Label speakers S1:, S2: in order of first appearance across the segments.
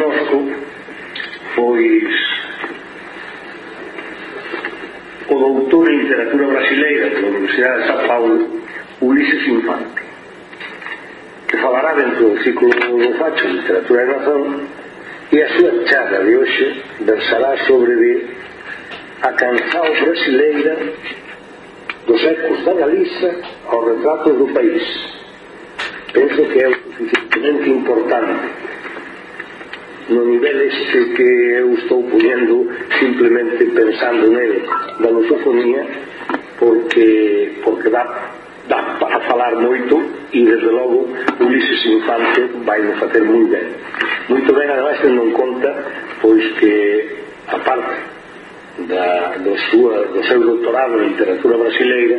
S1: connosco pois o doutor en literatura brasileira da Universidade de São Paulo Ulises Infante que falará dentro do ciclo do facho de literatura e razón e a súa charla de hoxe versará sobre de a canção brasileira dos ecos da Galiza ao retrato do país. Penso que é o suficientemente importante no niveles que eu estou ponendo simplemente pensando nele da lusofonía porque, porque dá, dá para falar moito e desde logo Ulises Infante vai nos facer moi ben. Moito ben ademais tendo en conta pois que a parte da, do, sua, do seu doutorado en literatura brasileira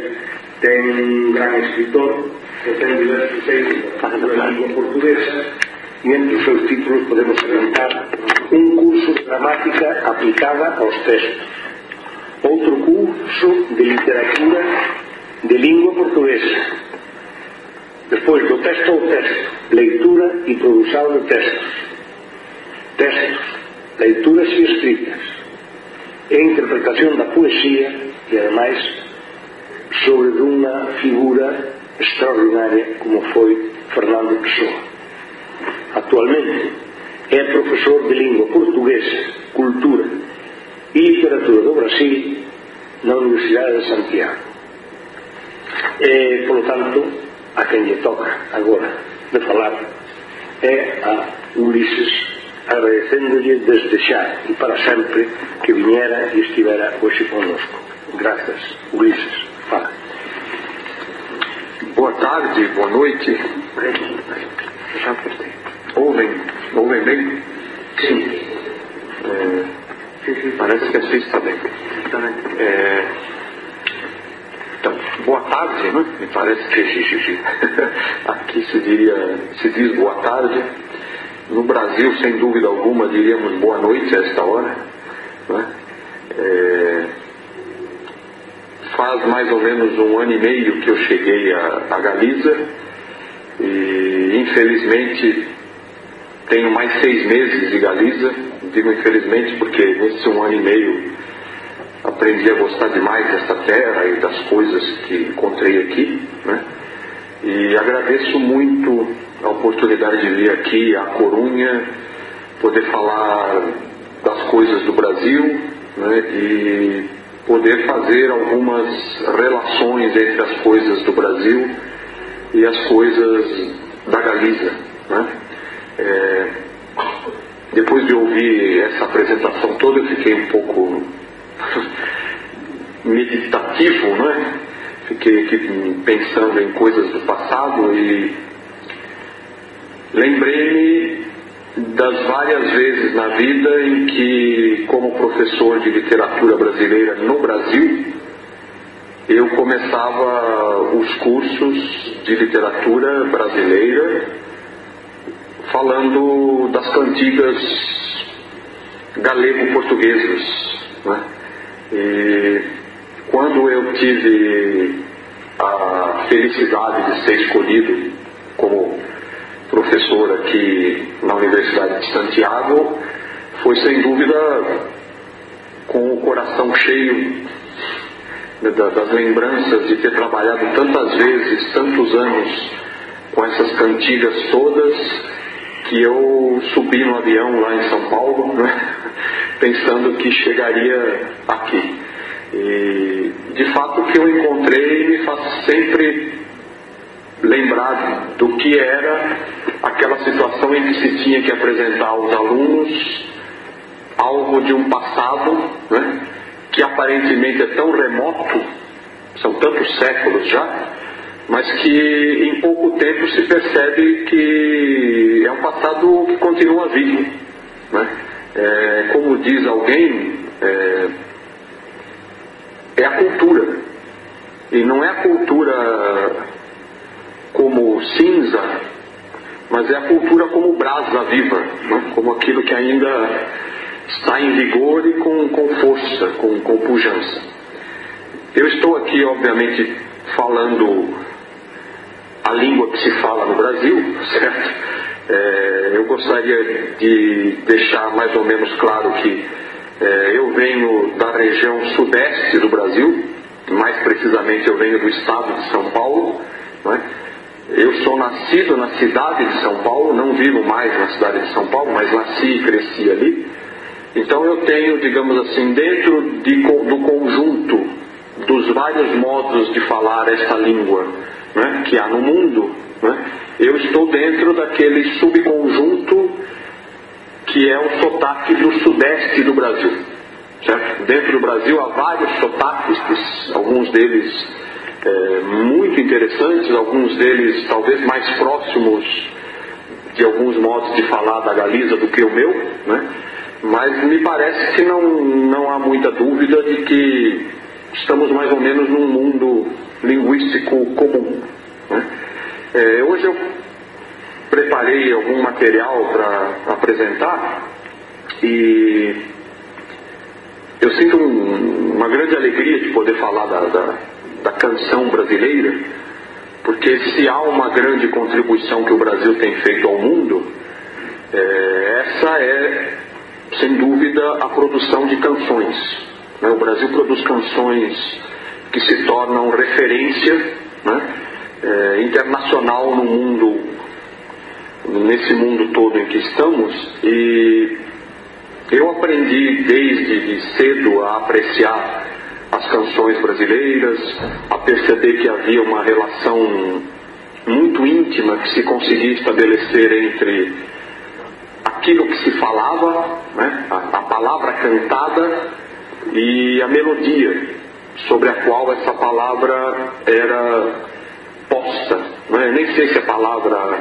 S1: ten un gran escritor que ten diversos textos da língua portuguesa nen dos seus títulos podemos orientar un curso de gramática aplicada aos textos, outro curso de literatura de lingua portuguesa, despois do texto ao texto, leitura e produção de textos, textos, leituras e escritas, e interpretación da poesía e, ademais, sobre dunha figura extraordinaria como foi Fernando Pessoa. Actualmente é profesor de lingua portuguesa, cultura e literatura do Brasil na Universidade de Santiago. E, polo tanto, a quen lle toca agora de falar é a Ulises agradecéndolle desde xa e para sempre que viñera e estivera hoxe connosco. Gracias, Ulises. Fala.
S2: Boa tarde, boa noite. Já Ouvem? Ouvem bem?
S1: Sim.
S2: É, parece que assim está bem. É, então, boa tarde, né? Me parece que aqui se diria, se diz boa tarde. No Brasil, sem dúvida alguma, diríamos boa noite a esta hora. Né? É, faz mais ou menos um ano e meio que eu cheguei a, a Galiza infelizmente tenho mais seis meses de Galiza, digo infelizmente porque nesse um ano e meio aprendi a gostar demais dessa terra e das coisas que encontrei aqui, né? E agradeço muito a oportunidade de vir aqui a Corunha, poder falar das coisas do Brasil, né? E poder fazer algumas relações entre as coisas do Brasil e as coisas da Galiza, né? É, depois de ouvir essa apresentação toda, eu fiquei um pouco meditativo, né? Fiquei aqui pensando em coisas do passado e lembrei-me das várias vezes na vida em que, como professor de literatura brasileira no Brasil, eu começava os cursos de literatura brasileira falando das cantigas galego-portuguesas. Né? E quando eu tive a felicidade de ser escolhido como professor aqui na Universidade de Santiago, foi sem dúvida com o coração cheio das lembranças de ter trabalhado tantas vezes, tantos anos com essas cantigas todas que eu subi no avião lá em São Paulo, né, pensando que chegaria aqui. E de fato o que eu encontrei me faz sempre lembrar do que era aquela situação em que se tinha que apresentar aos alunos algo de um passado né, que aparentemente é tão remoto, são tantos séculos já, mas que em pouco tempo se percebe que é um passado que continua vivo. Né? É, como diz alguém, é, é a cultura. E não é a cultura como cinza, mas é a cultura como brasa viva, né? como aquilo que ainda está em vigor e com, com força, com, com pujança. Eu estou aqui, obviamente, falando a língua que se fala no Brasil, certo? É, eu gostaria de deixar mais ou menos claro que é, eu venho da região sudeste do Brasil, mais precisamente eu venho do estado de São Paulo. Né? Eu sou nascido na cidade de São Paulo, não vivo mais na cidade de São Paulo, mas nasci e cresci ali. Então eu tenho, digamos assim, dentro de, do conjunto dos vários modos de falar esta língua né, que há no mundo, né, eu estou dentro daquele subconjunto que é o sotaque do sudeste do Brasil. Certo? Dentro do Brasil há vários sotaques, alguns deles é, muito interessantes, alguns deles talvez mais próximos de alguns modos de falar da Galiza do que o meu, né? Mas me parece que não, não há muita dúvida de que estamos mais ou menos num mundo linguístico comum. Né? É, hoje eu preparei algum material para apresentar e eu sinto um, uma grande alegria de poder falar da, da, da canção brasileira, porque se há uma grande contribuição que o Brasil tem feito ao mundo, é, essa é, sem dúvida, a produção de canções. Né? O Brasil produz canções que se tornam referência né? é, internacional no mundo, nesse mundo todo em que estamos, e eu aprendi desde cedo a apreciar as canções brasileiras, a perceber que havia uma relação muito íntima que se conseguia estabelecer entre aquilo que se falava, né, a, a palavra cantada e a melodia sobre a qual essa palavra era posta. Né? Nem sei se a palavra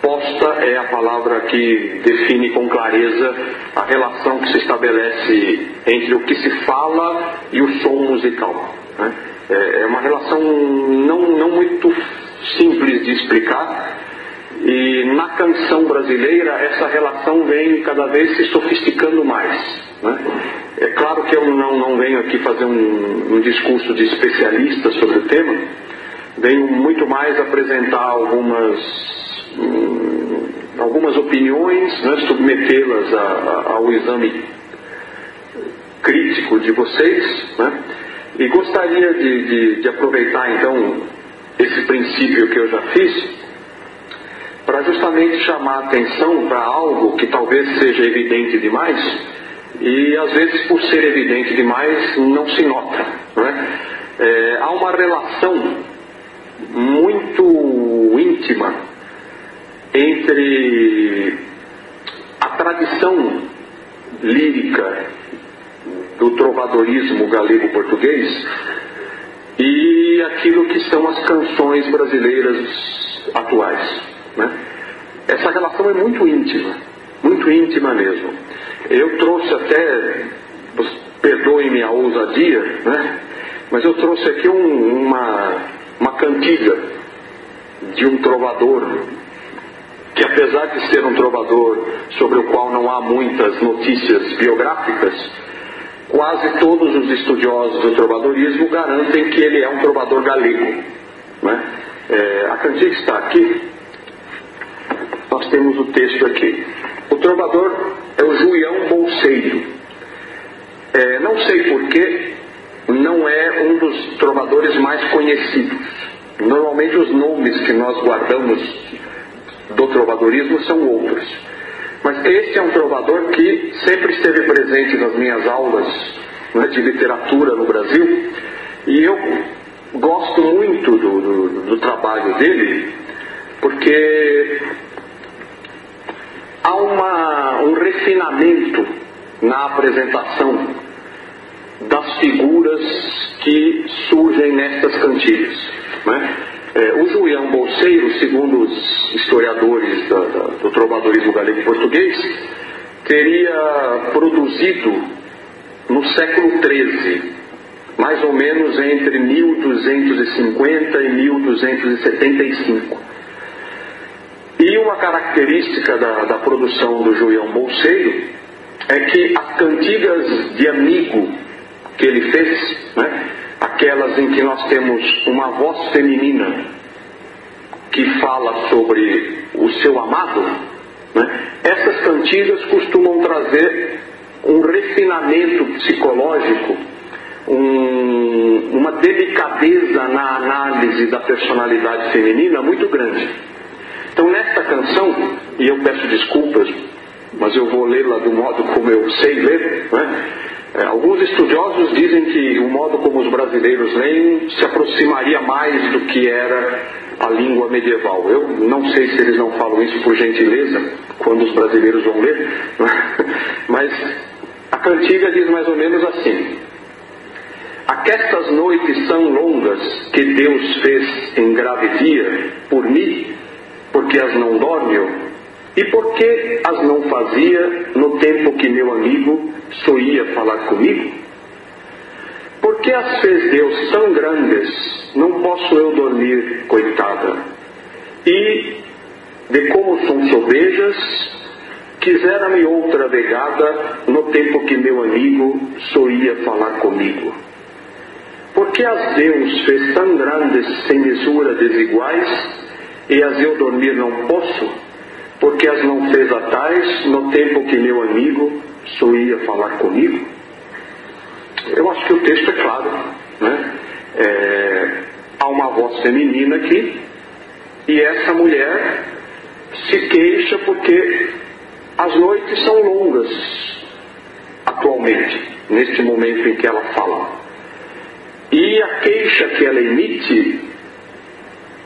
S2: posta é a palavra que define com clareza a relação que se estabelece entre o que se fala e o som musical. Né? É, é uma relação não, não muito simples de explicar, e na canção brasileira essa relação vem cada vez se sofisticando mais. Né? É claro que eu não, não venho aqui fazer um, um discurso de especialista sobre o tema, venho muito mais apresentar algumas, hum, algumas opiniões, né, submetê-las ao exame crítico de vocês, né, e gostaria de, de, de aproveitar então esse princípio que eu já fiz para justamente chamar atenção para algo que talvez seja evidente demais e às vezes por ser evidente demais não se nota. Né? É, há uma relação muito íntima entre a tradição lírica do trovadorismo galego-português e aquilo que são as canções brasileiras atuais. Né? Essa relação é muito íntima, muito íntima mesmo. Eu trouxe até, perdoem-me a ousadia, né? mas eu trouxe aqui um, uma, uma cantiga de um trovador, que apesar de ser um trovador sobre o qual não há muitas notícias biográficas, quase todos os estudiosos do trovadorismo garantem que ele é um trovador galego. Né? É, a cantiga está aqui, nós temos o texto aqui. O trovador é o Julião Bolseiro. É, não sei porquê, não é um dos trovadores mais conhecidos. Normalmente os nomes que nós guardamos do trovadorismo são outros. Mas esse é um trovador que sempre esteve presente nas minhas aulas né, de literatura no Brasil e eu gosto muito do, do, do trabalho dele porque há uma, um refinamento na apresentação das figuras que surgem nestas cantigas. Né? É, o Julião Bolseiro, segundo os historiadores da, da, do trovadorismo galego português, teria produzido no século XIII, mais ou menos entre 1250 e 1275 e uma característica da, da produção do Julião Bolseiro é que as cantigas de amigo que ele fez, né, aquelas em que nós temos uma voz feminina que fala sobre o seu amado, né? essas cantigas costumam trazer um refinamento psicológico, um, uma delicadeza na análise da personalidade feminina muito grande. Então, nesta canção, e eu peço desculpas, mas eu vou lê-la do modo como eu sei ler, né? é, alguns estudiosos dizem que o modo como os brasileiros leem se aproximaria mais do que era a língua medieval. Eu não sei se eles não falam isso por gentileza, quando os brasileiros vão ler, mas a cantiga diz mais ou menos assim: Aquestas noites são longas que Deus fez em grave dia por mim, porque as não dorme, e por que as não fazia no tempo que meu amigo só ia falar comigo? Porque as fez Deus tão grandes, não posso eu dormir, coitada. E, de como são sobejas, quisera-me outra vegada no tempo que meu amigo só ia falar comigo. Porque as Deus fez tão grandes sem mesura desiguais, e as eu dormir não posso, porque as não fez a tais no tempo que meu amigo só ia falar comigo? Eu acho que o texto é claro. Né? É, há uma voz feminina aqui e essa mulher se queixa porque as noites são longas atualmente, neste momento em que ela fala. E a queixa que ela emite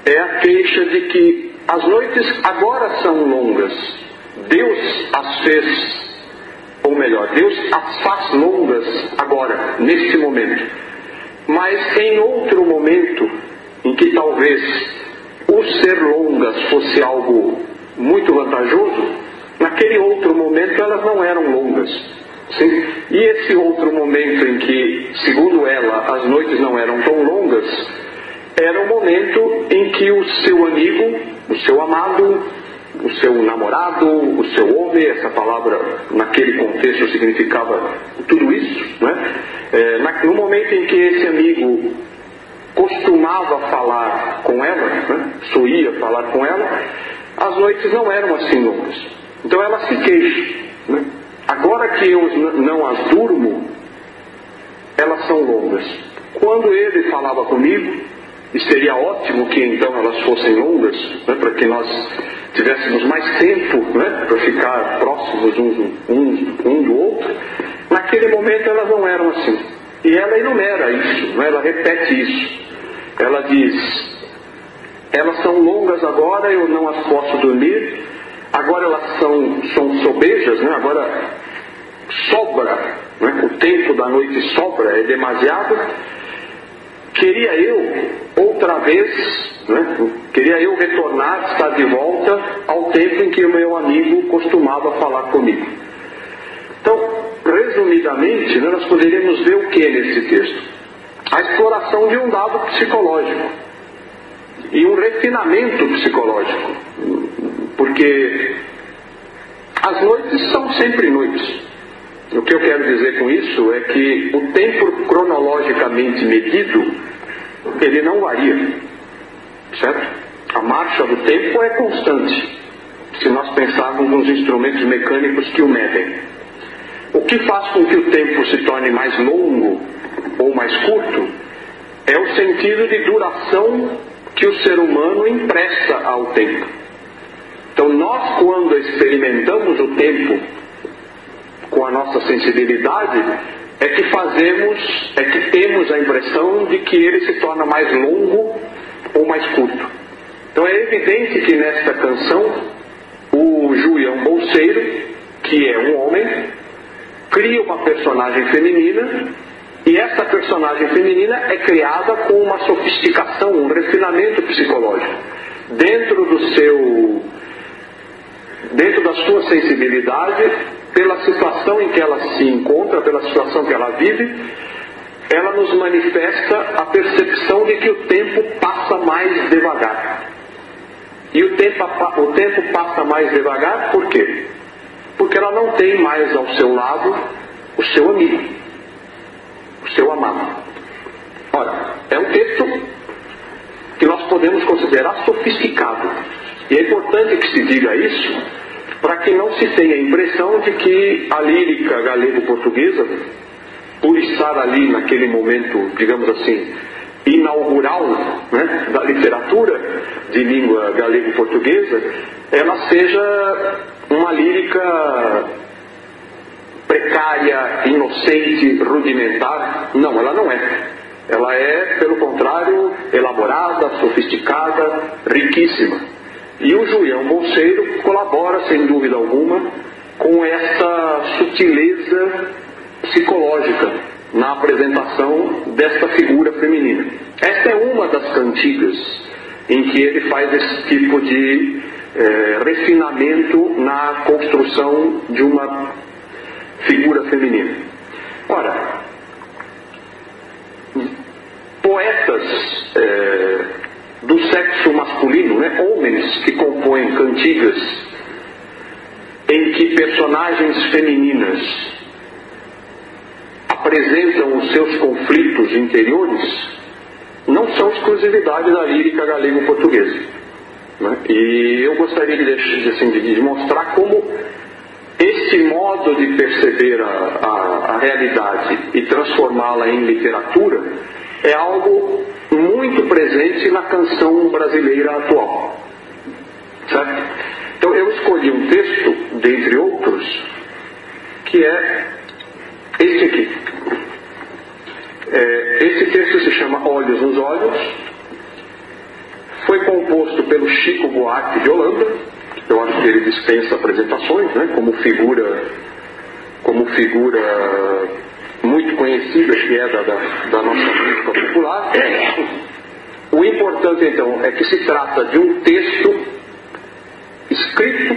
S2: é a queixa de que as noites agora são longas. Deus as fez ou melhor, Deus as faz longas agora, neste momento. Mas em outro momento, em que talvez o ser longas fosse algo muito vantajoso, naquele outro momento elas não eram longas. Sim? E esse outro momento em que, segundo ela, as noites não eram tão longas, era o momento em que o seu amigo, o seu amado, o seu namorado, o seu homem, essa palavra naquele contexto significava tudo isso. Né? É, no momento em que esse amigo costumava falar com ela, né? ia falar com ela, as noites não eram assim longas. Então ela se queixa. Né? Agora que eu não as durmo, elas são longas. Quando ele falava comigo, e seria ótimo que então elas fossem longas, né, para que nós tivéssemos mais tempo né, para ficar próximos uns, uns, um do outro, naquele momento elas não eram assim. E ela enumera isso, né, ela repete isso. Ela diz: elas são longas agora, eu não as posso dormir, agora elas são, são sobejas, né, agora sobra, né, o tempo da noite sobra, é demasiado. Queria eu, outra vez, né? Queria eu retornar, estar de volta ao tempo em que o meu amigo costumava falar comigo. Então, resumidamente, né, nós poderíamos ver o que nesse texto? A exploração de um dado psicológico e um refinamento psicológico. Porque as noites são sempre noites. O que eu quero dizer com isso é que o tempo cronologicamente medido, ele não varia. Certo? A marcha do tempo é constante, se nós pensarmos nos instrumentos mecânicos que o medem. O que faz com que o tempo se torne mais longo ou mais curto é o sentido de duração que o ser humano empresta ao tempo. Então, nós, quando experimentamos o tempo com a nossa sensibilidade, é que fazemos, é que temos a impressão de que ele se torna mais longo ou mais curto. Então é evidente que nesta canção o Julião Bolseiro, que é um homem, cria uma personagem feminina e essa personagem feminina é criada com uma sofisticação, um refinamento psicológico. Dentro do seu dentro da sua sensibilidade, pela situação em que ela se encontra, pela situação que ela vive, ela nos manifesta a percepção de que o tempo passa mais devagar. E o tempo, o tempo passa mais devagar por quê? Porque ela não tem mais ao seu lado o seu amigo, o seu amado. Ora, é um texto que nós podemos considerar sofisticado. E é importante que se diga isso para que não se tenha a impressão de que a lírica galego-portuguesa, por estar ali naquele momento, digamos assim, inaugural né, da literatura de língua galego-portuguesa, ela seja uma lírica precária, inocente, rudimentar. Não, ela não é. Ela é, pelo contrário, elaborada, sofisticada, riquíssima. E o Julião Bolseiro colabora, sem dúvida alguma, com esta sutileza psicológica na apresentação desta figura feminina. Esta é uma das cantigas em que ele faz esse tipo de é, refinamento na construção de uma figura feminina. Ora, poetas é, do sexo masculino, né, homens que compõem cantigas em que personagens femininas apresentam os seus conflitos interiores, não são exclusividade da lírica galego-portuguesa. Né? E eu gostaria de, assim, de mostrar como esse modo de perceber a, a, a realidade e transformá-la em literatura é algo muito presente na canção brasileira atual. Certo? Então eu escolhi um texto, dentre outros, que é este aqui. É, esse texto se chama Olhos nos Olhos, foi composto pelo Chico Buarque de Holanda, eu acho que ele dispensa apresentações, né, como figura, como figura muito conhecida que é da, da, da nossa música popular. O importante então é que se trata de um texto escrito,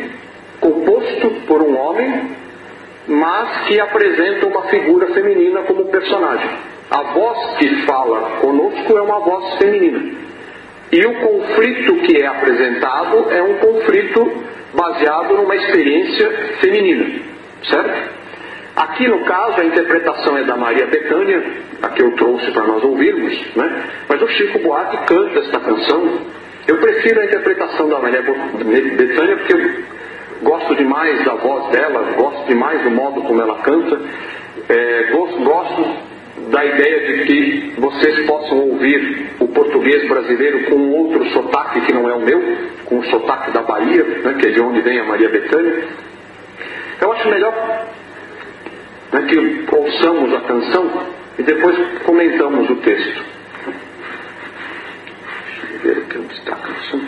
S2: composto por um homem, mas que apresenta uma figura feminina como personagem. A voz que fala conosco é uma voz feminina. E o conflito que é apresentado é um conflito baseado numa experiência feminina, certo? Aqui no caso a interpretação é da Maria Bethânia, a que eu trouxe para nós ouvirmos, né? mas o Chico Buarque canta esta canção. Eu prefiro a interpretação da Maria Bethânia porque eu gosto demais da voz dela, gosto demais do modo como ela canta, é, gosto, da ideia de que vocês possam ouvir o português brasileiro com outro sotaque que não é o meu, com o sotaque da Bahia, né, que é de onde vem a Maria Bethânia. Eu acho melhor né, que ouçamos a canção e depois comentamos o texto. Deixa eu ver aqui onde está a canção.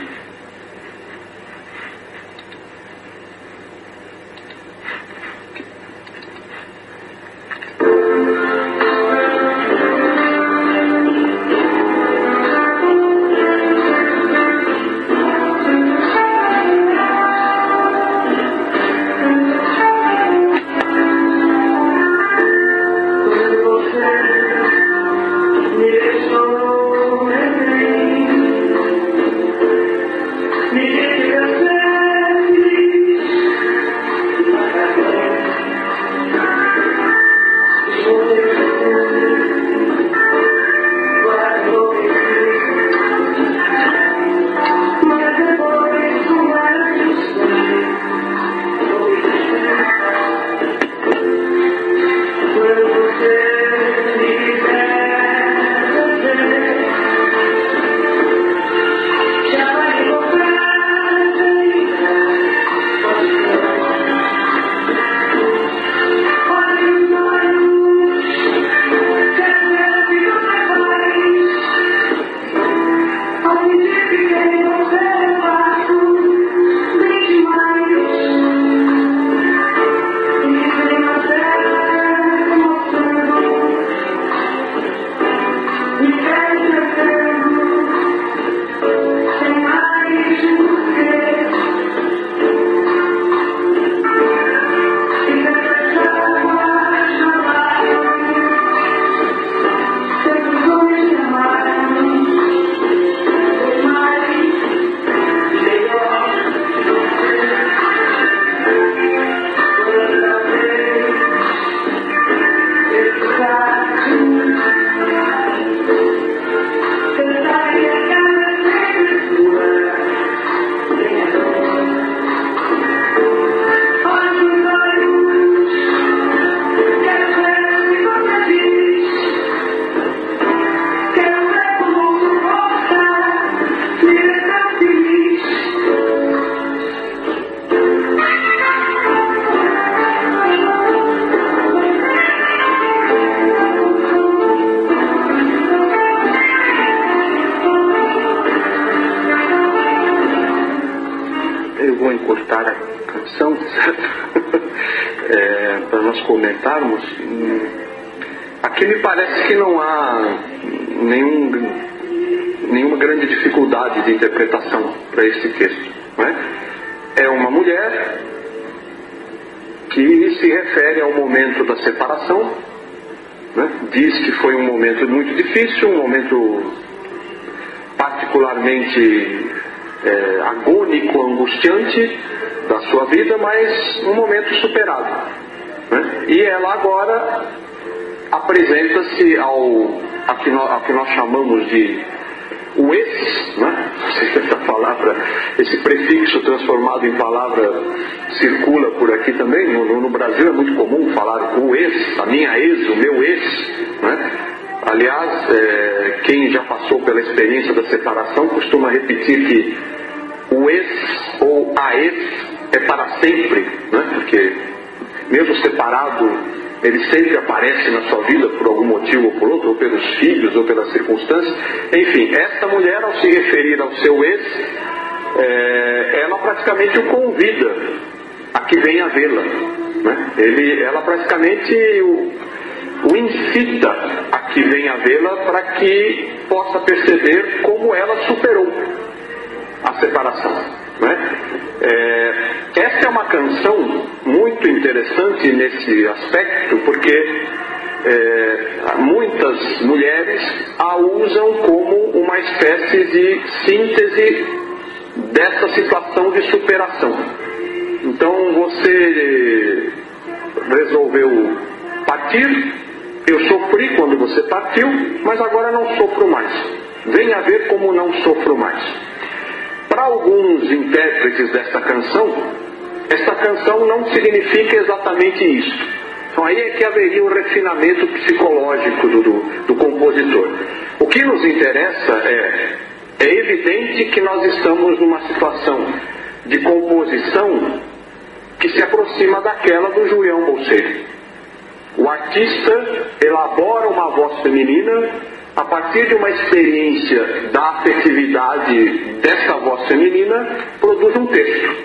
S2: Interpretação para esse texto. É? é uma mulher que se refere ao momento da separação, né? diz que foi um momento muito difícil, um momento particularmente é, agônico, angustiante da sua vida, mas um momento superado. Né? E ela agora apresenta-se ao a que, nós, a que nós chamamos de o ex, né? essa palavra, esse prefixo transformado em palavra circula por aqui também. No, no Brasil é muito comum falar o ex, a minha ex, o meu ex. Né? Aliás, é, quem já passou pela experiência da separação costuma repetir que o ex ou a ex é para sempre, né? porque mesmo separado, ele sempre aparece na sua vida por algum motivo ou por outro, ou pelos filhos, ou pelas circunstâncias. Enfim, esta mulher, ao se referir ao seu ex, é, ela praticamente o convida a que venha vê-la. Né? Ele, ela praticamente o, o incita a que venha vê-la para que possa perceber como ela superou a separação. Né? É, essa é uma canção muito interessante nesse aspecto, porque é, muitas mulheres a usam como uma espécie de síntese dessa situação de superação. Então você resolveu partir, eu sofri quando você partiu, mas agora não sofro mais. Venha ver como não sofro mais. Para alguns intérpretes desta canção, esta canção não significa exatamente isso. Então aí é que haveria um refinamento psicológico do, do, do compositor. O que nos interessa é, é evidente que nós estamos numa situação de composição que se aproxima daquela do Julião Bolseiro. O artista elabora uma voz feminina a partir de uma experiência da afetividade dessa voz feminina, produz um texto.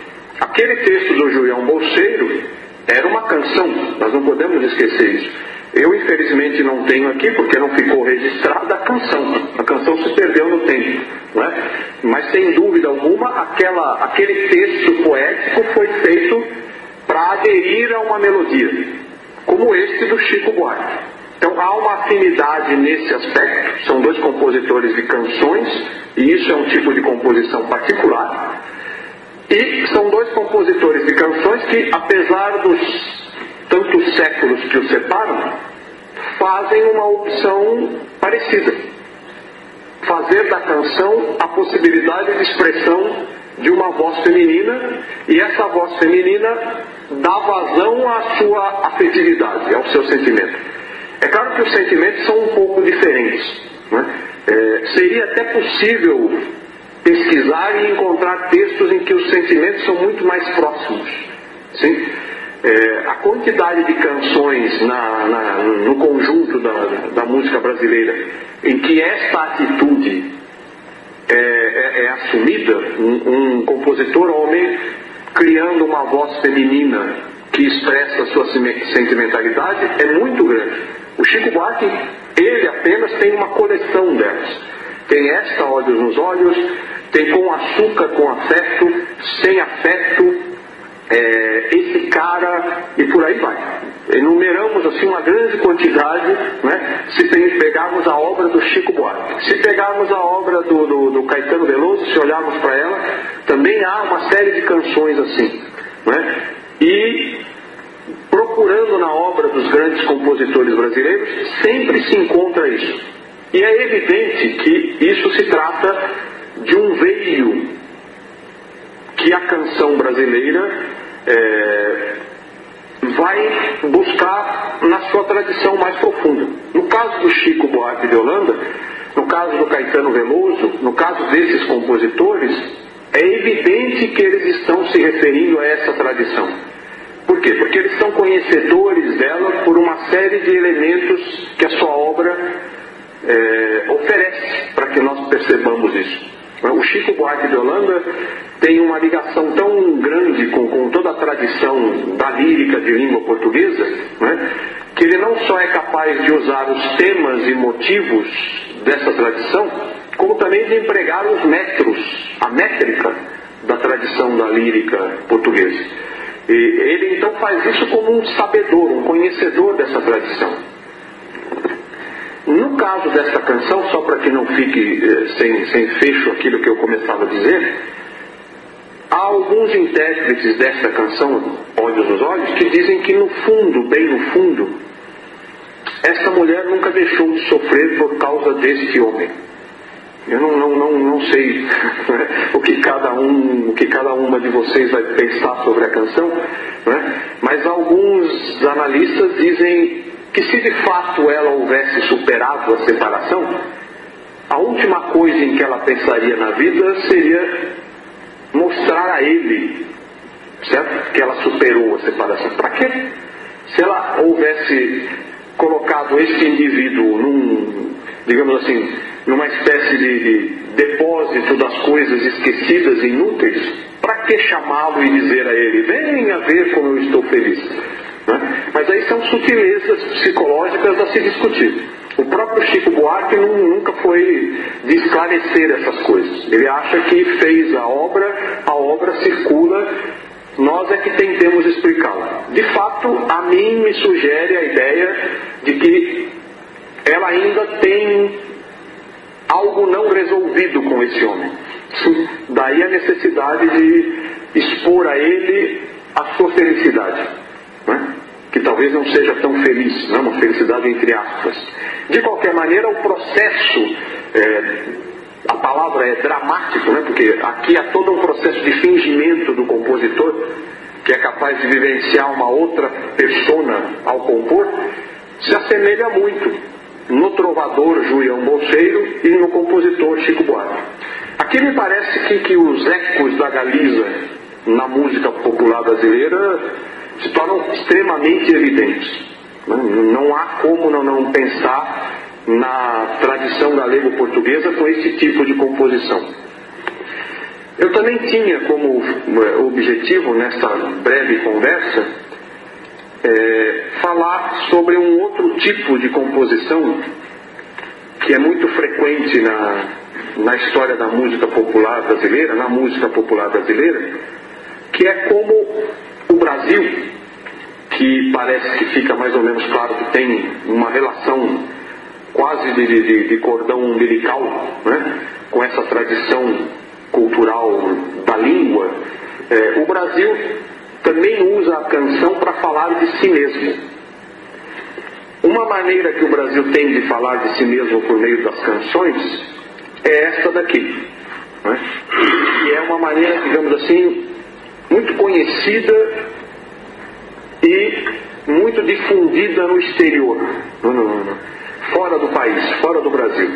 S2: Aquele texto do Julião Bolseiro era uma canção, nós não podemos esquecer isso. Eu, infelizmente, não tenho aqui, porque não ficou registrada a canção. A canção se perdeu no tempo. Não é? Mas, sem dúvida alguma, aquela, aquele texto poético foi feito para aderir a uma melodia, como este do Chico Buarque. Então há uma afinidade nesse aspecto, são dois compositores de canções, e isso é um tipo de composição particular. E são dois compositores de canções que, apesar dos tantos séculos que os separam, fazem uma opção parecida. Fazer da canção a possibilidade de expressão de uma voz feminina, e essa voz feminina dá vazão à sua afetividade, ao seu sentimento. É claro que os sentimentos são um pouco diferentes. Né? É, seria até possível pesquisar e encontrar textos em que os sentimentos são muito mais próximos. Sim? É, a quantidade de canções na, na, no conjunto da, da, música brasileira em que esta atitude é, é, é assumida, um, um compositor homem criando uma voz feminina que expressa sua sentimentalidade é muito grande. O Chico Buarque, ele apenas tem uma coleção delas. Tem esta Olhos nos Olhos, tem com açúcar, com afeto, sem afeto, é, esse cara e por aí vai. Enumeramos assim uma grande quantidade, né, se pegarmos a obra do Chico Buarque. Se pegarmos a obra do, do, do Caetano Veloso, se olharmos para ela, também há uma série de canções assim. Né? E procurando na obra dos grandes compositores brasileiros, sempre se encontra isso. E é evidente que isso se trata de um veio que a canção brasileira é, vai buscar na sua tradição mais profunda. No caso do Chico Buarque de Holanda, no caso do Caetano Veloso, no caso desses compositores, é evidente que eles estão se referindo a essa tradição. Por quê? Porque eles são conhecedores dela por uma série de elementos que a sua obra é, oferece para que nós percebamos isso. O Chico Buarque de Holanda tem uma ligação tão grande com, com toda a tradição da lírica de língua portuguesa, né, que ele não só é capaz de usar os temas e motivos dessa tradição, como também de empregar os metros, a métrica da tradição da lírica portuguesa. E ele então faz isso como um sabedor, um conhecedor dessa tradição. No caso dessa canção, só para que não fique eh, sem, sem fecho aquilo que eu começava a dizer, há alguns intérpretes dessa canção, Olhos nos Olhos, que dizem que no fundo, bem no fundo, essa mulher nunca deixou de sofrer por causa deste homem. Eu não, não, não, não sei né, o, que cada um, o que cada uma de vocês vai pensar sobre a canção, né, mas alguns analistas dizem que se de fato ela houvesse superado a separação, a última coisa em que ela pensaria na vida seria mostrar a ele, certo? Que ela superou a separação. Para quê? Se ela houvesse colocado esse indivíduo num, digamos assim, numa espécie de, de depósito das coisas esquecidas e inúteis, para que chamá-lo e dizer a ele, venha ver como eu estou feliz? Né? Mas aí são sutilezas psicológicas a se discutir. O próprio Chico Buarque nunca foi de esclarecer essas coisas. Ele acha que fez a obra, a obra circula, nós é que tentemos explicá-la. De fato, a mim me sugere a ideia de que ela ainda tem algo não resolvido com esse homem. Daí a necessidade de expor a ele a sua felicidade né? que talvez não seja tão feliz, né? uma felicidade entre aspas. De qualquer maneira, o processo, é, a palavra é dramático, né? porque aqui há todo um processo de fingimento do compositor, que é capaz de vivenciar uma outra persona ao compor, se assemelha muito no trovador Julião Bolseiro e no compositor Chico Buarque. Aqui me parece que, que os ecos da Galiza na música popular brasileira se tornam extremamente evidentes. Não há como não, pensar na tradição da língua portuguesa com esse tipo de composição. Eu também tinha como eh, objetivo, nesta breve conversa, é, falar sobre um outro tipo de composição que é muito frequente na, na história da música popular brasileira, na música popular brasileira, que é como o Brasil, que parece que fica mais ou menos claro que tem uma relação quase de, de, de cordão umbilical né, com essa tradição cultural da língua, é, o Brasil também usa a canção para falar de si mesmo. Uma maneira que o Brasil tem de falar de si mesmo por meio das canções é esta daqui. Né? E é uma maneira, digamos assim, muito conhecida e muito difundida no exterior, fora do país, fora do Brasil.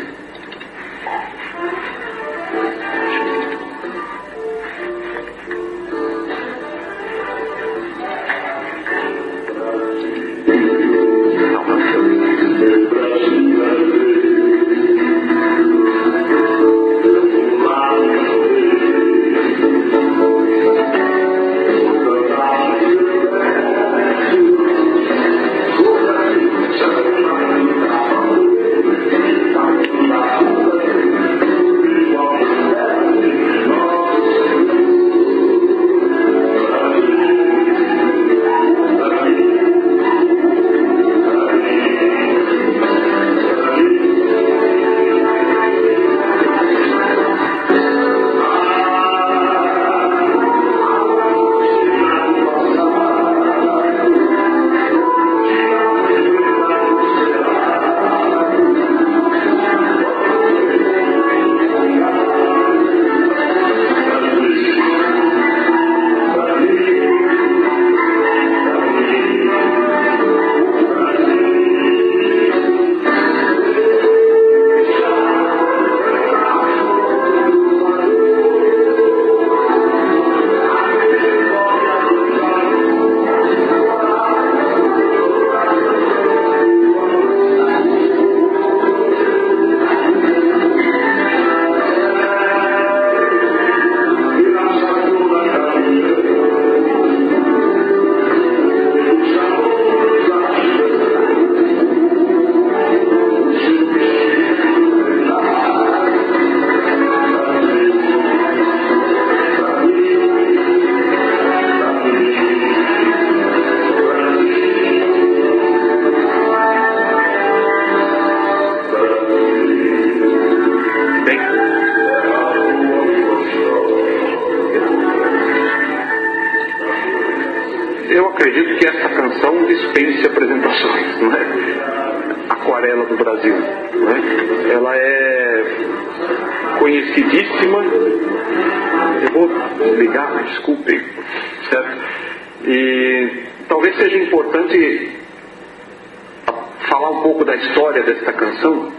S2: Falar um pouco da história desta canção.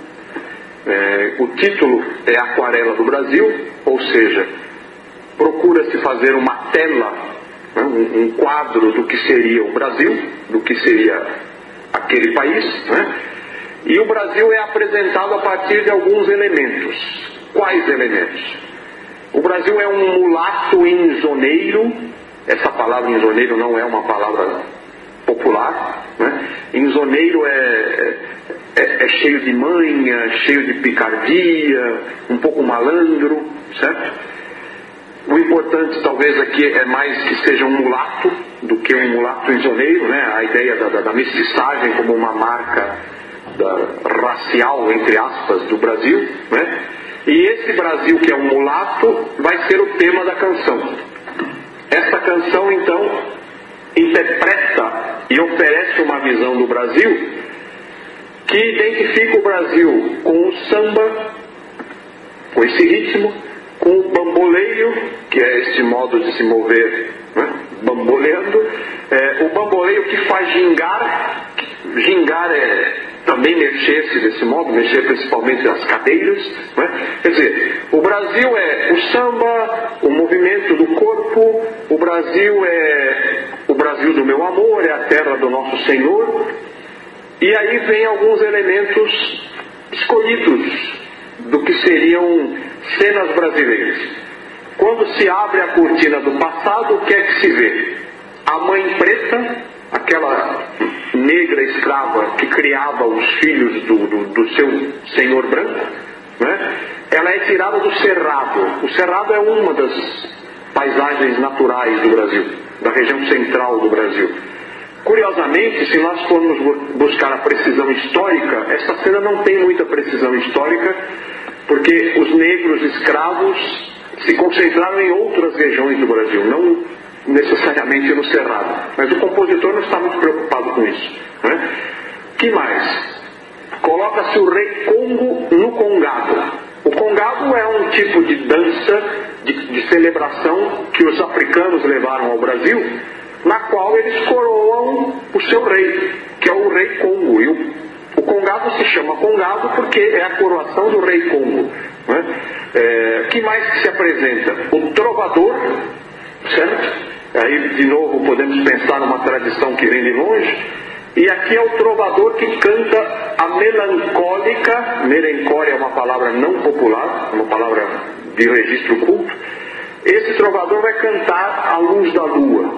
S2: É, o título é Aquarela do Brasil, ou seja, procura-se fazer uma tela, né, um, um, quadro do que seria o Brasil, do que seria aquele país, né, e o Brasil é apresentado a partir de alguns elementos. Quais elementos? O Brasil é um mulato inzoneiro, essa palavra inzoneiro não é uma palavra popular, né? Inzoneiro é, é, é, cheio de manha, cheio de picardia, um pouco malandro, certo? O importante talvez aqui é mais que seja um mulato do que um mulato inzoneiro, né? A ideia da, da, da mestiçagem como uma marca da, racial, entre aspas, do Brasil, né? E esse Brasil que é um mulato vai ser o tema da canção. Essa canção então interpreta e oferece uma visão do Brasil que identifica o Brasil com o samba, com esse ritmo, com o bamboleio, que é esse modo de se mover, né? bamboleando, é, o bamboleio que faz gingar, gingar é também mexer-se desse modo, mexer principalmente as cadeiras. Né? Quer dizer, o Brasil é o samba, o movimento do corpo, o Brasil é o Brasil do meu amor, é a terra do nosso Senhor. E aí vem alguns elementos escolhidos do que seriam cenas brasileiras. Quando se abre a cortina do passado, o que é que se vê? A mãe preta, aquela negra escrava que criava os filhos do, do, do seu senhor branco, né? ela é tirada do cerrado. O cerrado é uma das paisagens naturais do Brasil, da região central do Brasil. Curiosamente, se nós formos buscar a precisão histórica, essa cena não tem muita precisão histórica, porque os negros escravos se concentraram em outras regiões do Brasil, não necessariamente no Cerrado. Mas o compositor não está muito preocupado com isso. Né? que mais? Coloca-se o rei Congo no Congado. O Congado é um tipo de dança, de, de celebração que os africanos levaram ao Brasil, na qual eles coroam o seu rei, que é o rei Congo. E o, o Congado se chama Congado porque é a coroação do rei Congo. Né? É, que mais que se apresenta? O trovador, certo? Aí, de novo, podemos pensar numa tradição que vem de longe. E aqui é o trovador que canta a melancólica, melancólia é uma palavra não popular, uma palavra de registro culto. Esse trovador vai cantar a luz da lua.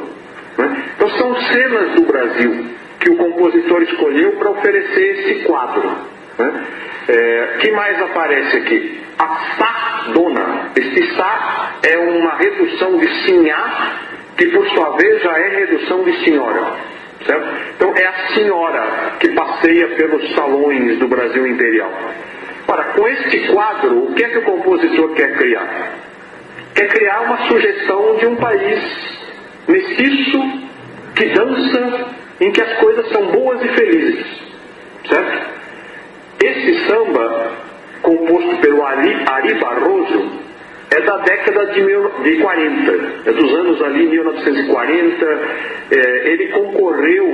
S2: Né? Então são cenas do Brasil que o compositor escolheu para oferecer esse quadro. Né? É, que mais aparece aqui? A Sá-dona. Este Sá é uma redução de Sinhá que por sua vez já é redução de senhora. Certo? Então é a senhora que passeia pelos salões do Brasil imperial. Ora, com este quadro, o que é que o compositor quer criar? Quer criar uma sugestão de um país mestiço que dança, em que as coisas são boas e felizes. Certo? Esse samba, composto pelo Ari, Ari Barroso, é da década de, mil, de 40, é dos anos ali 1940. É, ele concorreu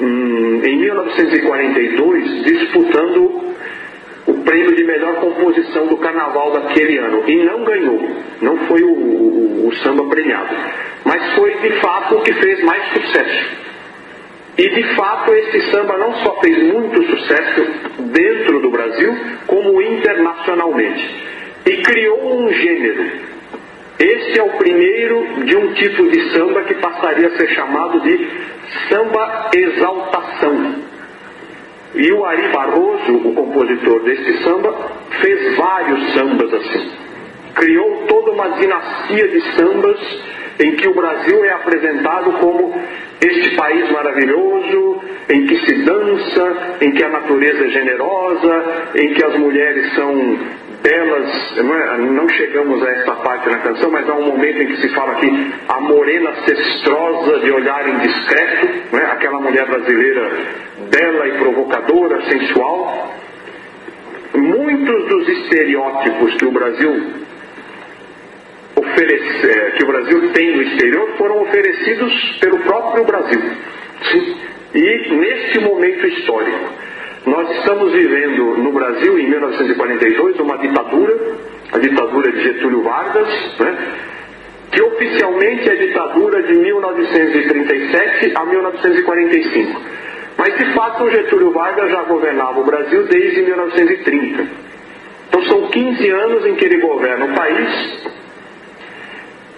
S2: hum, em 1942 disputando o prêmio de melhor composição do carnaval daquele ano e não ganhou. Não foi o, o, o samba premiado, mas foi de fato o que fez mais sucesso. E de fato esse samba não só fez muito sucesso dentro do Brasil, como internacionalmente e criou um gênero. Este é o primeiro de um tipo de samba que passaria a ser chamado de samba exaltação. E o Ari Barroso, o compositor deste samba, fez vários sambas assim. Criou toda uma dinastia de sambas em que o Brasil é apresentado como este país maravilhoso, em que se dança, em que a natureza é generosa, em que as mulheres são belas, não, é, chegamos a esta parte na canção, mas há um momento em que se fala aqui a morena cestrosa de olhar indiscreto, não é? aquela mulher brasileira bela e provocadora, sensual. Muitos dos estereótipos que o Brasil oferece, é, que o Brasil tem no exterior foram oferecidos pelo próprio Brasil. Sim. E neste momento histórico. Nós estamos vivendo no Brasil, em 1942, uma ditadura, a ditadura de Getúlio Vargas, né, que oficialmente é ditadura de 1937 a 1945. Mas de fato o Getúlio Vargas já governava o Brasil desde 1930. Então são 15 anos em que ele governa o país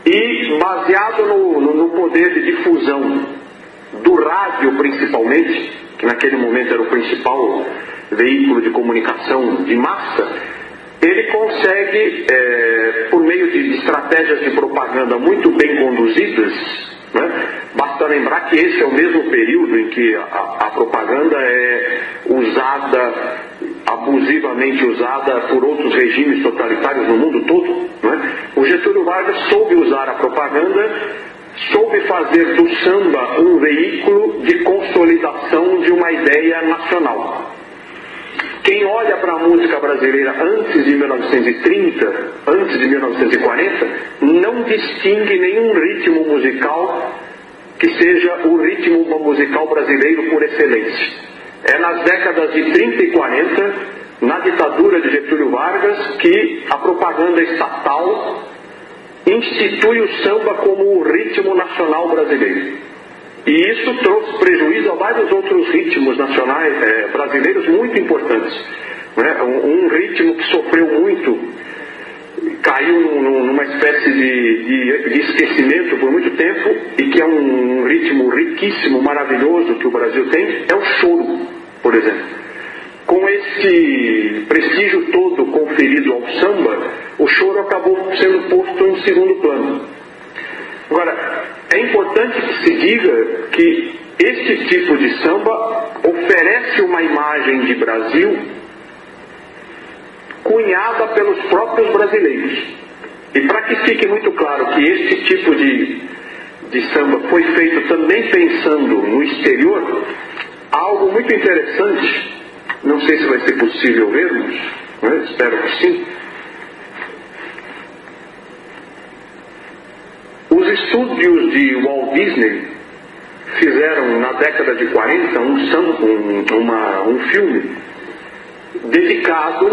S2: e baseado no, no, no poder de difusão do rádio principalmente, que naquele momento era o principal veículo de comunicação de massa, ele consegue, é, por meio de estratégias de propaganda muito bem conduzidas, né? basta lembrar que esse é o mesmo período em que a, a propaganda é usada, abusivamente usada por outros regimes totalitários no mundo todo. Né? O Getúlio Vargas soube usar a propaganda soube fazer do samba um veículo de consolidação de uma ideia nacional. Quem olha para a música brasileira antes de 1930, antes de 1940, não distingue nenhum ritmo musical que seja o ritmo musical brasileiro por excelência. É nas décadas de 30 e 40, na ditadura de Getúlio Vargas, que a propaganda estatal institui o samba como o ritmo nacional brasileiro. E isso trouxe prejuízo a vários outros ritmos nacionais é, brasileiros muito importantes. Né? Um, um, ritmo que sofreu muito, caiu num, numa espécie de, de, de, esquecimento por muito tempo e que é um, um ritmo riquíssimo, maravilhoso que o Brasil tem, é o choro, por exemplo com esse prestígio todo conferido ao samba, o choro acabou sendo posto em segundo plano. Agora, é importante que se diga que este tipo de samba oferece uma imagem de Brasil cunhada pelos próprios brasileiros. E para que fique muito claro que este tipo de, de samba foi feito também pensando no exterior, algo muito interessante não sei se vai ser possível vermos, né? espero que sim. Os estúdios de Walt Disney fizeram na década de 40 um, um, uma, um filme dedicado,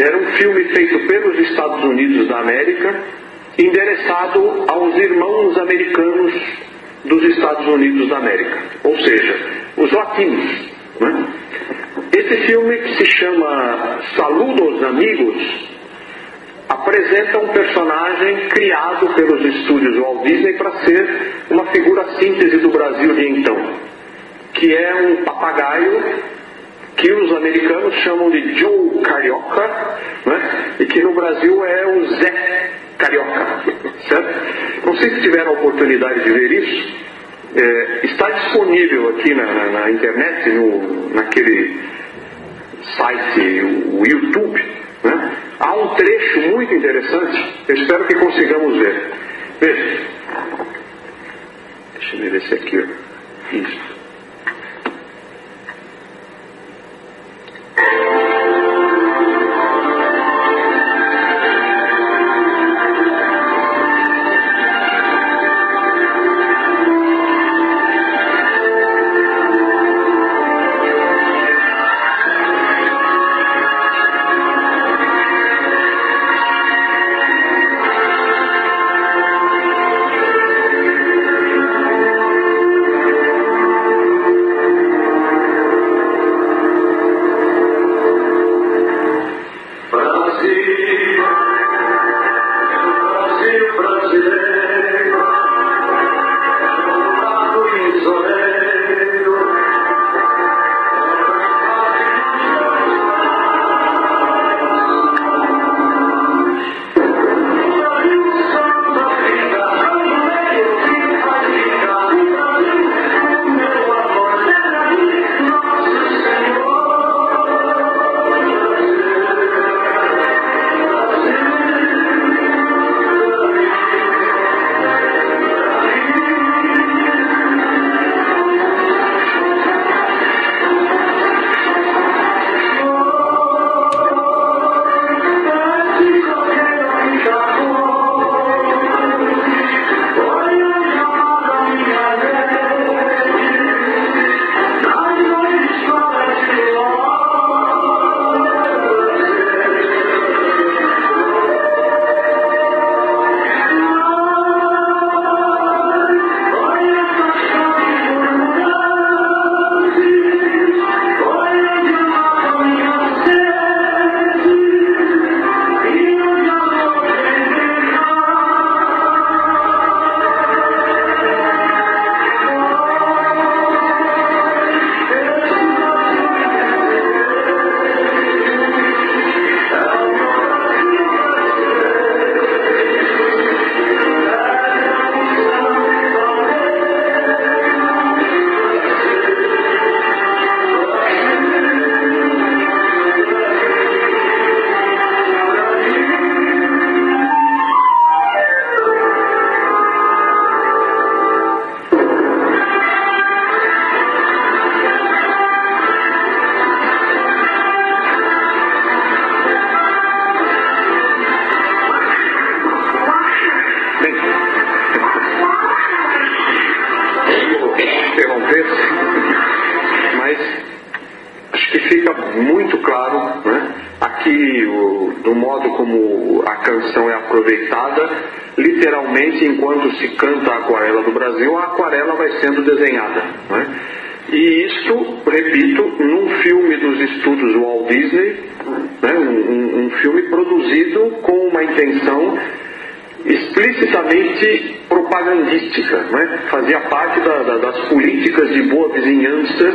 S2: era um filme feito pelos Estados Unidos da América, endereçado aos irmãos americanos dos Estados Unidos da América, ou seja, os latinos. Né? Esse filme, que se chama Saludos Amigos, apresenta um personagem criado pelos estúdios Walt Disney para ser uma figura síntese do Brasil de então, que é um papagaio que os americanos chamam de Joe Carioca, né? e que no Brasil é o Zé Carioca. Certo? Não sei se tiveram a oportunidade de ver isso. É, está disponível aqui na, na, na internet, no, naquele site, o YouTube, né? há um trecho muito interessante, eu espero que consigamos ver. Veja. Deixa eu ver esse aqui. Isso. Políticas de boa vizinhança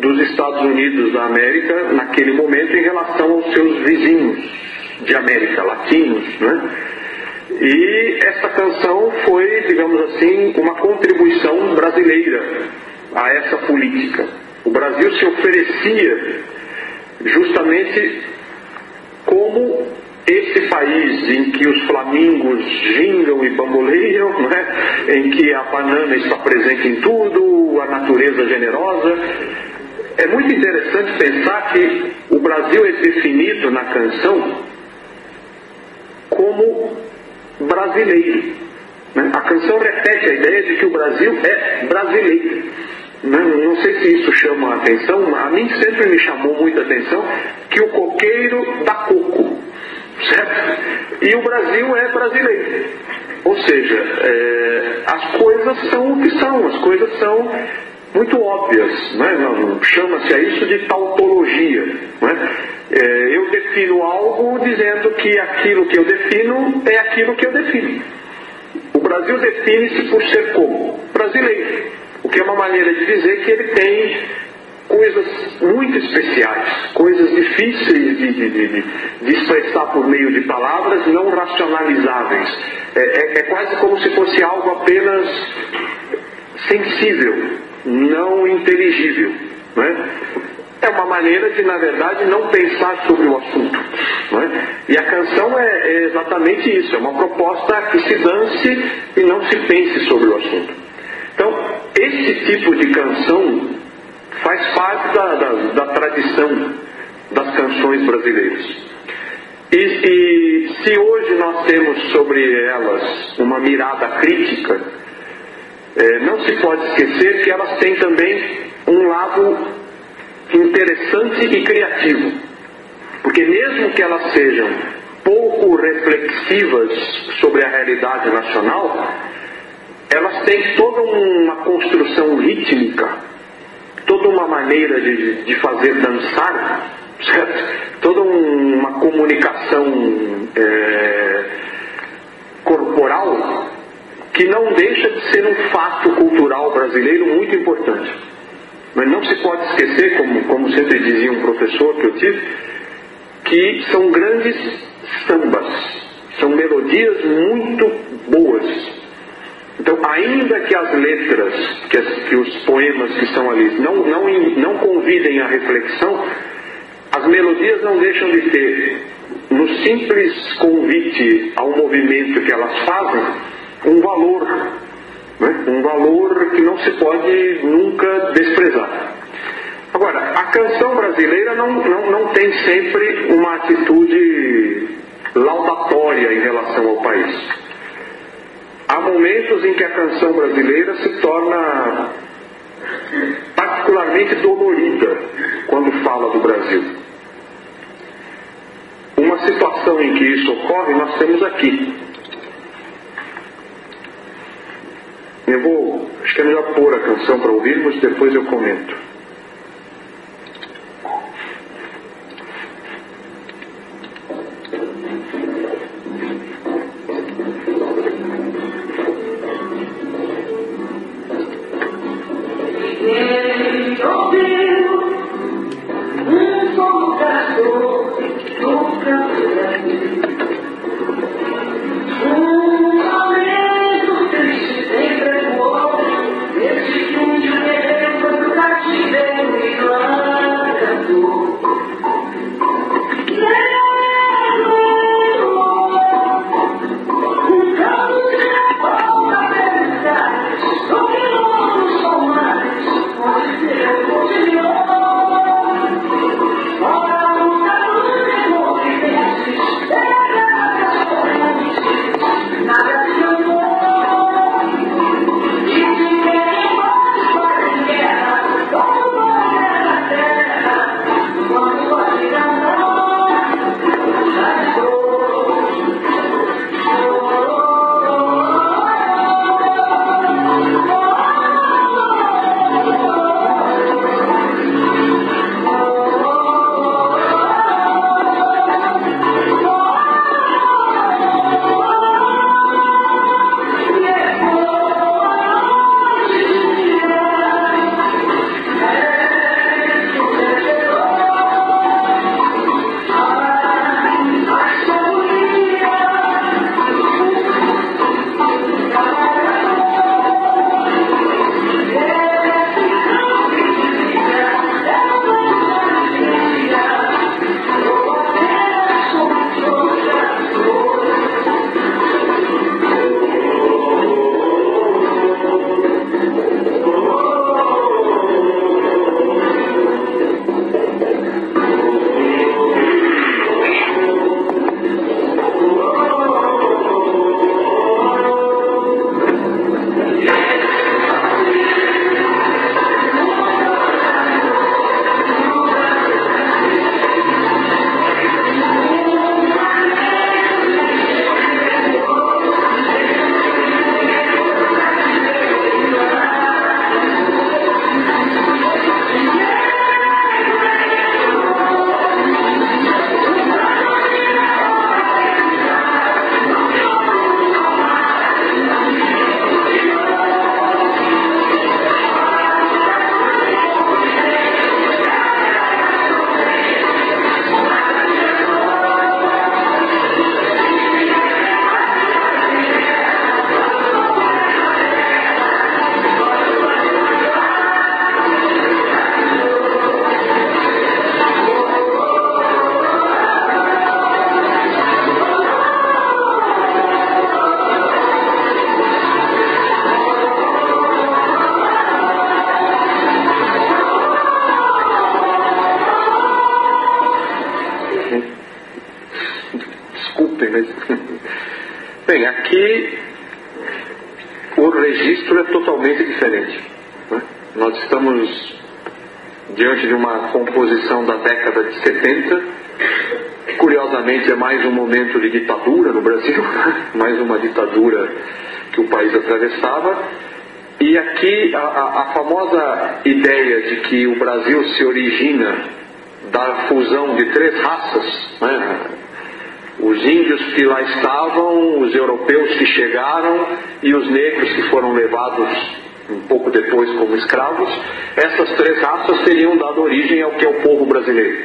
S2: dos Estados Unidos da América naquele momento em relação aos seus vizinhos de América, latinos. Né? E essa canção foi, digamos assim, uma contribuição brasileira a essa política. O Brasil se oferecia justamente como esse país em que os flamingos gingam e bamboleiam, né? em que a banana está presente em tudo, a natureza generosa. É muito interessante pensar que o Brasil é definido na canção como brasileiro. Né? A canção repete a ideia de que o Brasil é brasileiro. Não, não, sei se isso chama a atenção, a mim sempre me chamou muita atenção que o coqueiro dá coco, certo? E o Brasil é brasileiro. Ou seja, é, as coisas são o que são, as coisas são muito óbvias, né? chama-se a isso de tautologia. Né? É, eu defino algo dizendo que aquilo que eu defino é aquilo que eu defino. O Brasil define-se por ser como? Brasileiro. O que é uma maneira de dizer que ele tem coisas muito especiais, coisas difíceis de, de, de, de expressar por meio de palavras não racionalizáveis. É, é, é quase como se fosse algo apenas sensível, não inteligível. Não é? uma maneira de, na verdade, não pensar sobre o assunto. É? E a canção é, é, exatamente isso, é uma proposta que se dance e não se pense sobre o assunto. Então, esse tipo de canção faz parte da, da, da tradição das canções brasileiras. E, e se hoje nós temos sobre elas uma mirada crítica, é, não se pode esquecer que elas têm também um lado interessante e criativo. Porque mesmo que elas sejam pouco reflexivas sobre a realidade nacional, elas têm toda uma construção rítmica, toda uma maneira de, de fazer dançar, certo? toda uma comunicação é, corporal que não deixa de ser um fato cultural brasileiro muito importante. Mas não se pode esquecer, como, como sempre dizia um professor que eu tive, que são grandes sambas, são melodias muito boas. Então, ainda que as letras, que, as, que os poemas que estão ali não, não, não convidem à reflexão, as melodias não deixam de ter, no simples convite ao movimento que elas fazem, um valor, né? um valor que não se pode nunca desprezar. Agora, a canção brasileira não, não, não tem sempre uma atitude laudatória em relação ao país. Há momentos em que a canção brasileira se torna particularmente dolorida quando fala do Brasil. Uma situação em que isso ocorre nós temos aqui. Eu vou, acho que é melhor pôr a canção para ouvirmos, depois eu comento. Nunca you. Totalmente diferente. Né? Nós estamos diante de uma composição da década de 70. Curiosamente, é mais um momento de ditadura no Brasil, mais uma ditadura que o país atravessava. E aqui a, a, a famosa ideia de que o Brasil se origina da fusão de três raças, né? os índios que lá estavam, os europeus que chegaram e os negros que foram levados um pouco depois como escravos, essas três raças teriam dado origem ao que é o povo brasileiro.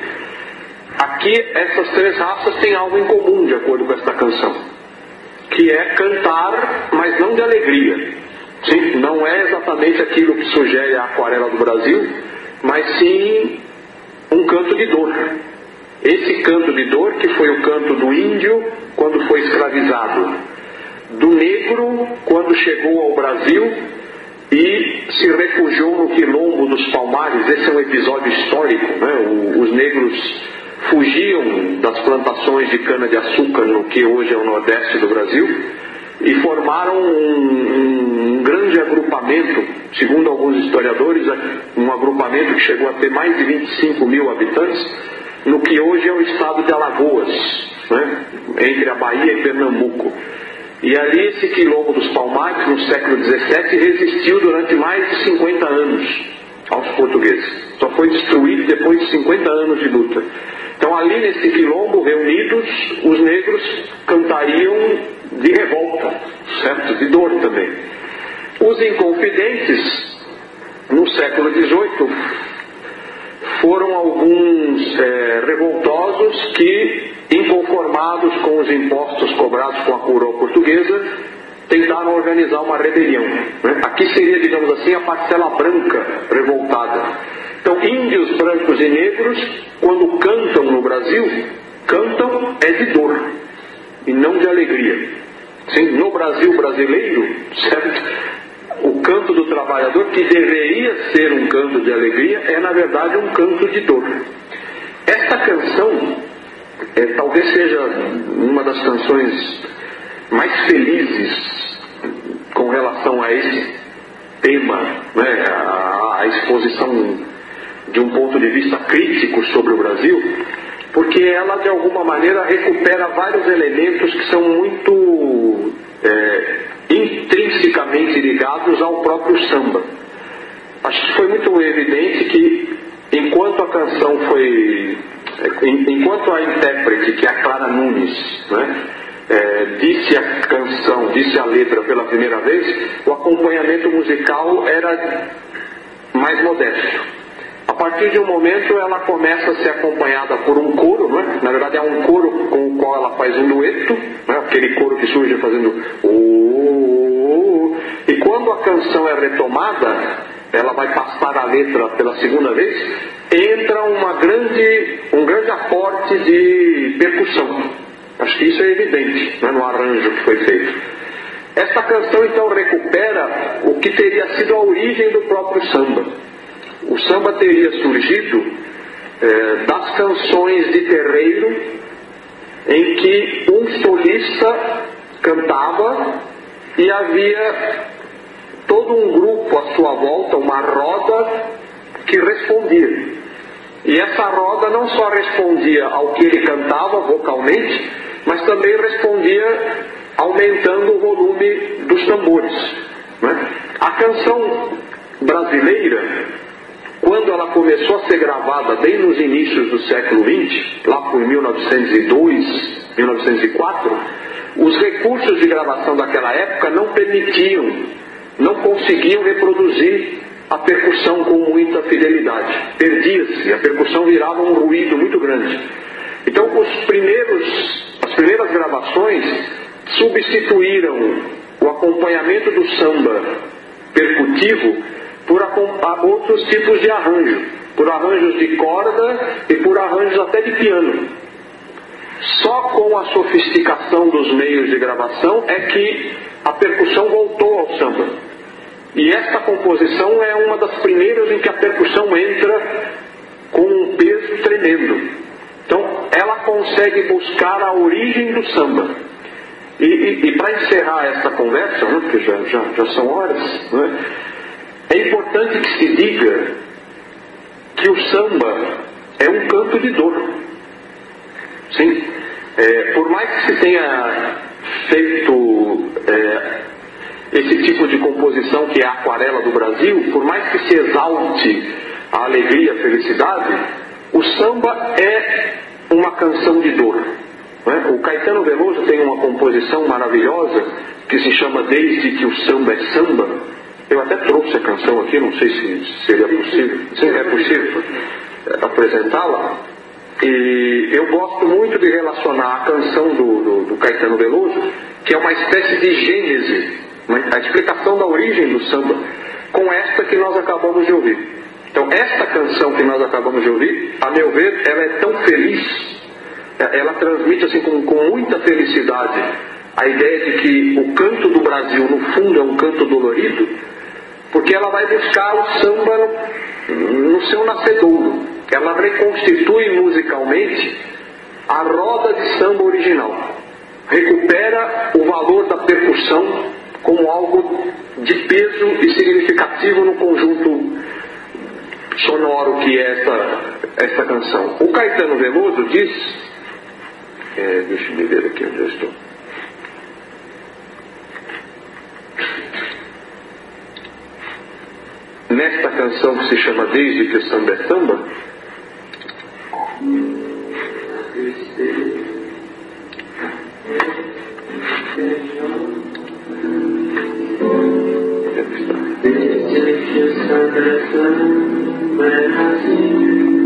S2: Aqui, essas três raças têm algo em comum, de acordo com esta canção, que é cantar, mas não de alegria. Sim, não é exatamente aquilo que sugere a aquarela do Brasil, mas sim um canto de dor. Esse canto de dor, que foi o canto do índio quando foi escravizado, do negro quando chegou ao Brasil e se refugiou no quilombo dos Palmares. Esse é um episódio histórico. Né? os negros fugiam das plantações de cana-de-açúcar no que hoje é o nordeste do Brasil e formaram um, um, grande agrupamento, segundo alguns historiadores, um agrupamento que chegou a ter mais de 25 mil habitantes, no que hoje é o estado de Alagoas, né? entre a Bahia e Pernambuco. E ali esse quilombo dos Palmares, no século XVII, resistiu durante mais de 50 anos aos portugueses. Só foi destruído depois de 50 anos de luta. Então ali nesse quilombo, reunidos, os negros cantariam de revolta, certo? De dor também. Os inconfidentes, no século XVIII, foram alguns é, revoltosos que inconformados com os impostos cobrados com a coroa portuguesa, tentaram organizar uma rebelião. Né? Aqui seria, digamos assim, a parcela branca revoltada. Então, índios, brancos e negros, quando cantam no Brasil, cantam é de dor e não de alegria. Sim, no Brasil brasileiro, certo? O canto do trabalhador, que deveria ser um canto de alegria, é na verdade um canto de dor. Esta canção é, talvez seja uma das canções mais felizes com relação a esse tema, né, a, a exposição de um ponto de vista crítico sobre o Brasil, porque ela de alguma maneira recupera vários elementos que são muito é, intrinsecamente ligados ao próprio samba. Acho que foi muito evidente que enquanto a canção foi enquanto a intérprete, que é a Clara Nunes, né, é, disse a canção, disse a letra pela primeira vez, o acompanhamento musical era mais modesto. A partir de um momento ela começa a ser acompanhada por um coro, né? na verdade é um coro com o qual ela faz um dueto, né? Aquele coro que surge fazendo oh, oh, oh. e quando a canção é retomada, ela vai passar a letra pela segunda vez, entra uma grande, um grande aporte de percussão. Acho que isso é evidente né, no arranjo que foi feito. Esta canção então recupera o que teria sido a origem do próprio samba. O samba teria surgido é, das canções de terreiro em que um solista cantava e havia todo um grupo à sua volta, uma roda que respondia. E essa roda não só respondia ao que ele cantava vocalmente, mas também respondia aumentando o volume dos tambores. Né? A canção brasileira, quando ela começou a ser gravada bem nos inícios do século XX, lá por 1902, 1904, os recursos de gravação daquela época não permitiam, não conseguiam reproduzir a percussão com muita fidelidade. Perdia-se, a percussão virava um ruído muito grande. Então, os primeiros, as primeiras gravações substituíram o acompanhamento do samba percutivo por outros tipos de arranjo, por arranjos de corda e por arranjos até de piano. Só com a sofisticação dos meios de gravação é que a percussão voltou ao samba. E esta composição é uma das primeiras em que a percussão entra com um peso tremendo. Então, ela consegue buscar a origem do samba. E, e, e para encerrar essa conversa, né, porque já, já, já são horas, né, é importante que se diga que o samba é um canto de dor. Sim, é, por mais que se tenha feito é, esse tipo de composição que é a aquarela do Brasil, por mais que se exalte a alegria, a felicidade, o samba é uma canção de dor. É? O Caetano Veloso tem uma composição maravilhosa que se chama Desde que o samba é samba. Eu até trouxe a canção aqui, não sei se seria possível. Sim, é possível apresentá-la. E eu gosto muito de relacionar a canção do, do, do Caetano Veloso, que é uma espécie de gênese, a explicação da origem do samba, com esta que nós acabamos de ouvir. Então, esta canção que nós acabamos de ouvir, a meu ver, ela é tão feliz, é, ela transmite assim com, com muita felicidade a ideia de que o canto do Brasil, no fundo, é um canto dolorido, porque ela vai buscar o samba no, seu nascedouro ela reconstitui musicalmente a roda de samba original. Recupera o valor da percussão como algo de peso e significativo no conjunto sonoro que é essa, essa canção. O Caetano Veloso diz, é, deixa eu ver aqui onde eu estou. Nesta canção que se chama Desde que o Samba é Samba, Desde que o samba é samba é assim.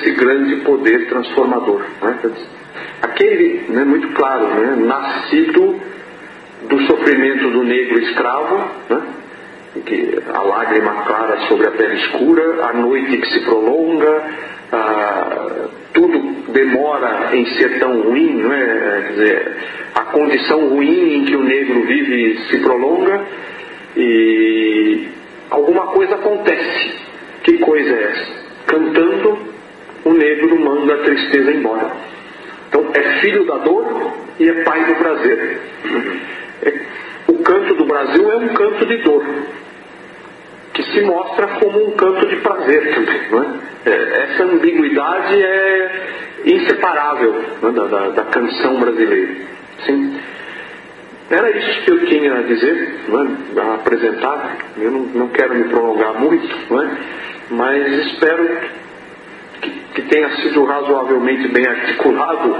S2: esse grande poder transformador. Né? Aquele, né, muito claro, né, nascido do sofrimento do negro escravo, né, que a lágrima clara sobre a pele escura, a noite que se prolonga, tudo demora em ser tão ruim, não é? é? Quer dizer, a condição ruim em que o negro vive se prolonga e alguma coisa acontece. Que coisa é essa? Cantando o negro manda a tristeza embora. Então é filho da dor e é pai do prazer. O canto do Brasil é um canto de dor, que se mostra como um canto de prazer também. É? É, essa ambiguidade é inseparável é? da, da, da, canção brasileira. Sim. Era isso que eu tinha a dizer, é? a apresentar. Eu não, não, quero me prolongar muito, é? mas espero que, tenha sido razoavelmente bem articulado,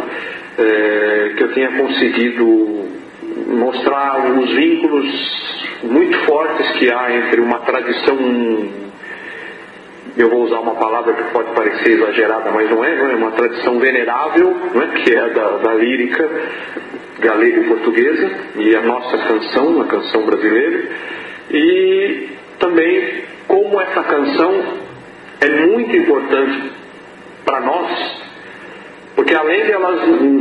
S2: é, que eu tenha conseguido mostrar os vínculos muito fortes que há entre uma tradição eu vou usar uma palavra que pode parecer exagerada, mas não é, não é uma tradição venerável, não é? que é da, da lírica galega e portuguesa, e a nossa canção, a canção brasileira, e também como essa canção é muito importante para nós, porque além de ela,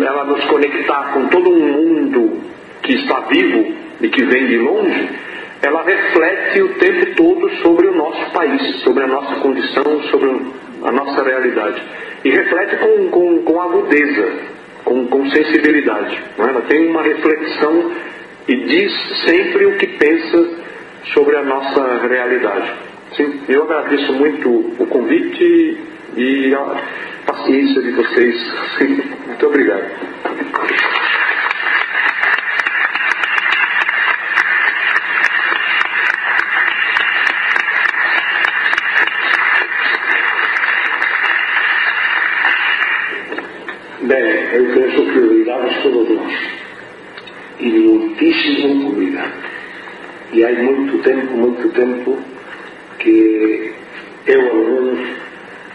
S2: ela nos conectar com todo um mundo que está vivo e que vem de longe, ela reflete o tempo todo sobre o nosso país, sobre a nossa condição, sobre a nossa realidade. E reflete com, com, com agudeza, com, com sensibilidade. É? Ela tem uma reflexão e diz sempre o que pensa sobre a nossa realidade. Sim, eu agradeço muito o convite e a paciência de vocês. Muito obrigado.
S1: Bem, eu penso que obrigamos todos nós. E muitíssimo obrigado. E há muito tempo, muito tempo que eu, ao menos,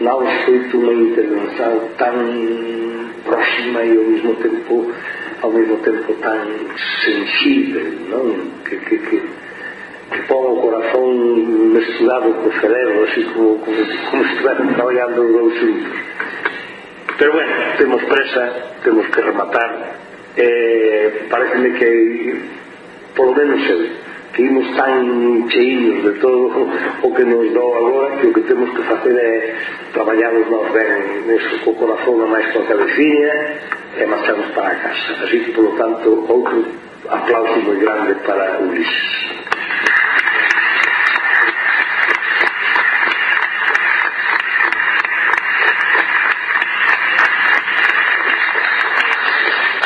S1: lao feito uma intervenção tão próxima e ao mesmo tempo ao mesmo tempo tão sensível não? Que, que, que, que põe o corazón com o cérebro, assim como, como, como se estiveran trabalhando os dois juntos pero bueno, temos presa temos que rematar eh, pareceme que polo menos eu seguimos tan cheinos de todo o que nos dou agora que o que temos que facer é traballarnos nos ben neso co corazón a máis coa cabeciña e marcharnos para a casa. Así que polo tanto outro aplauso moi grande para Ulises.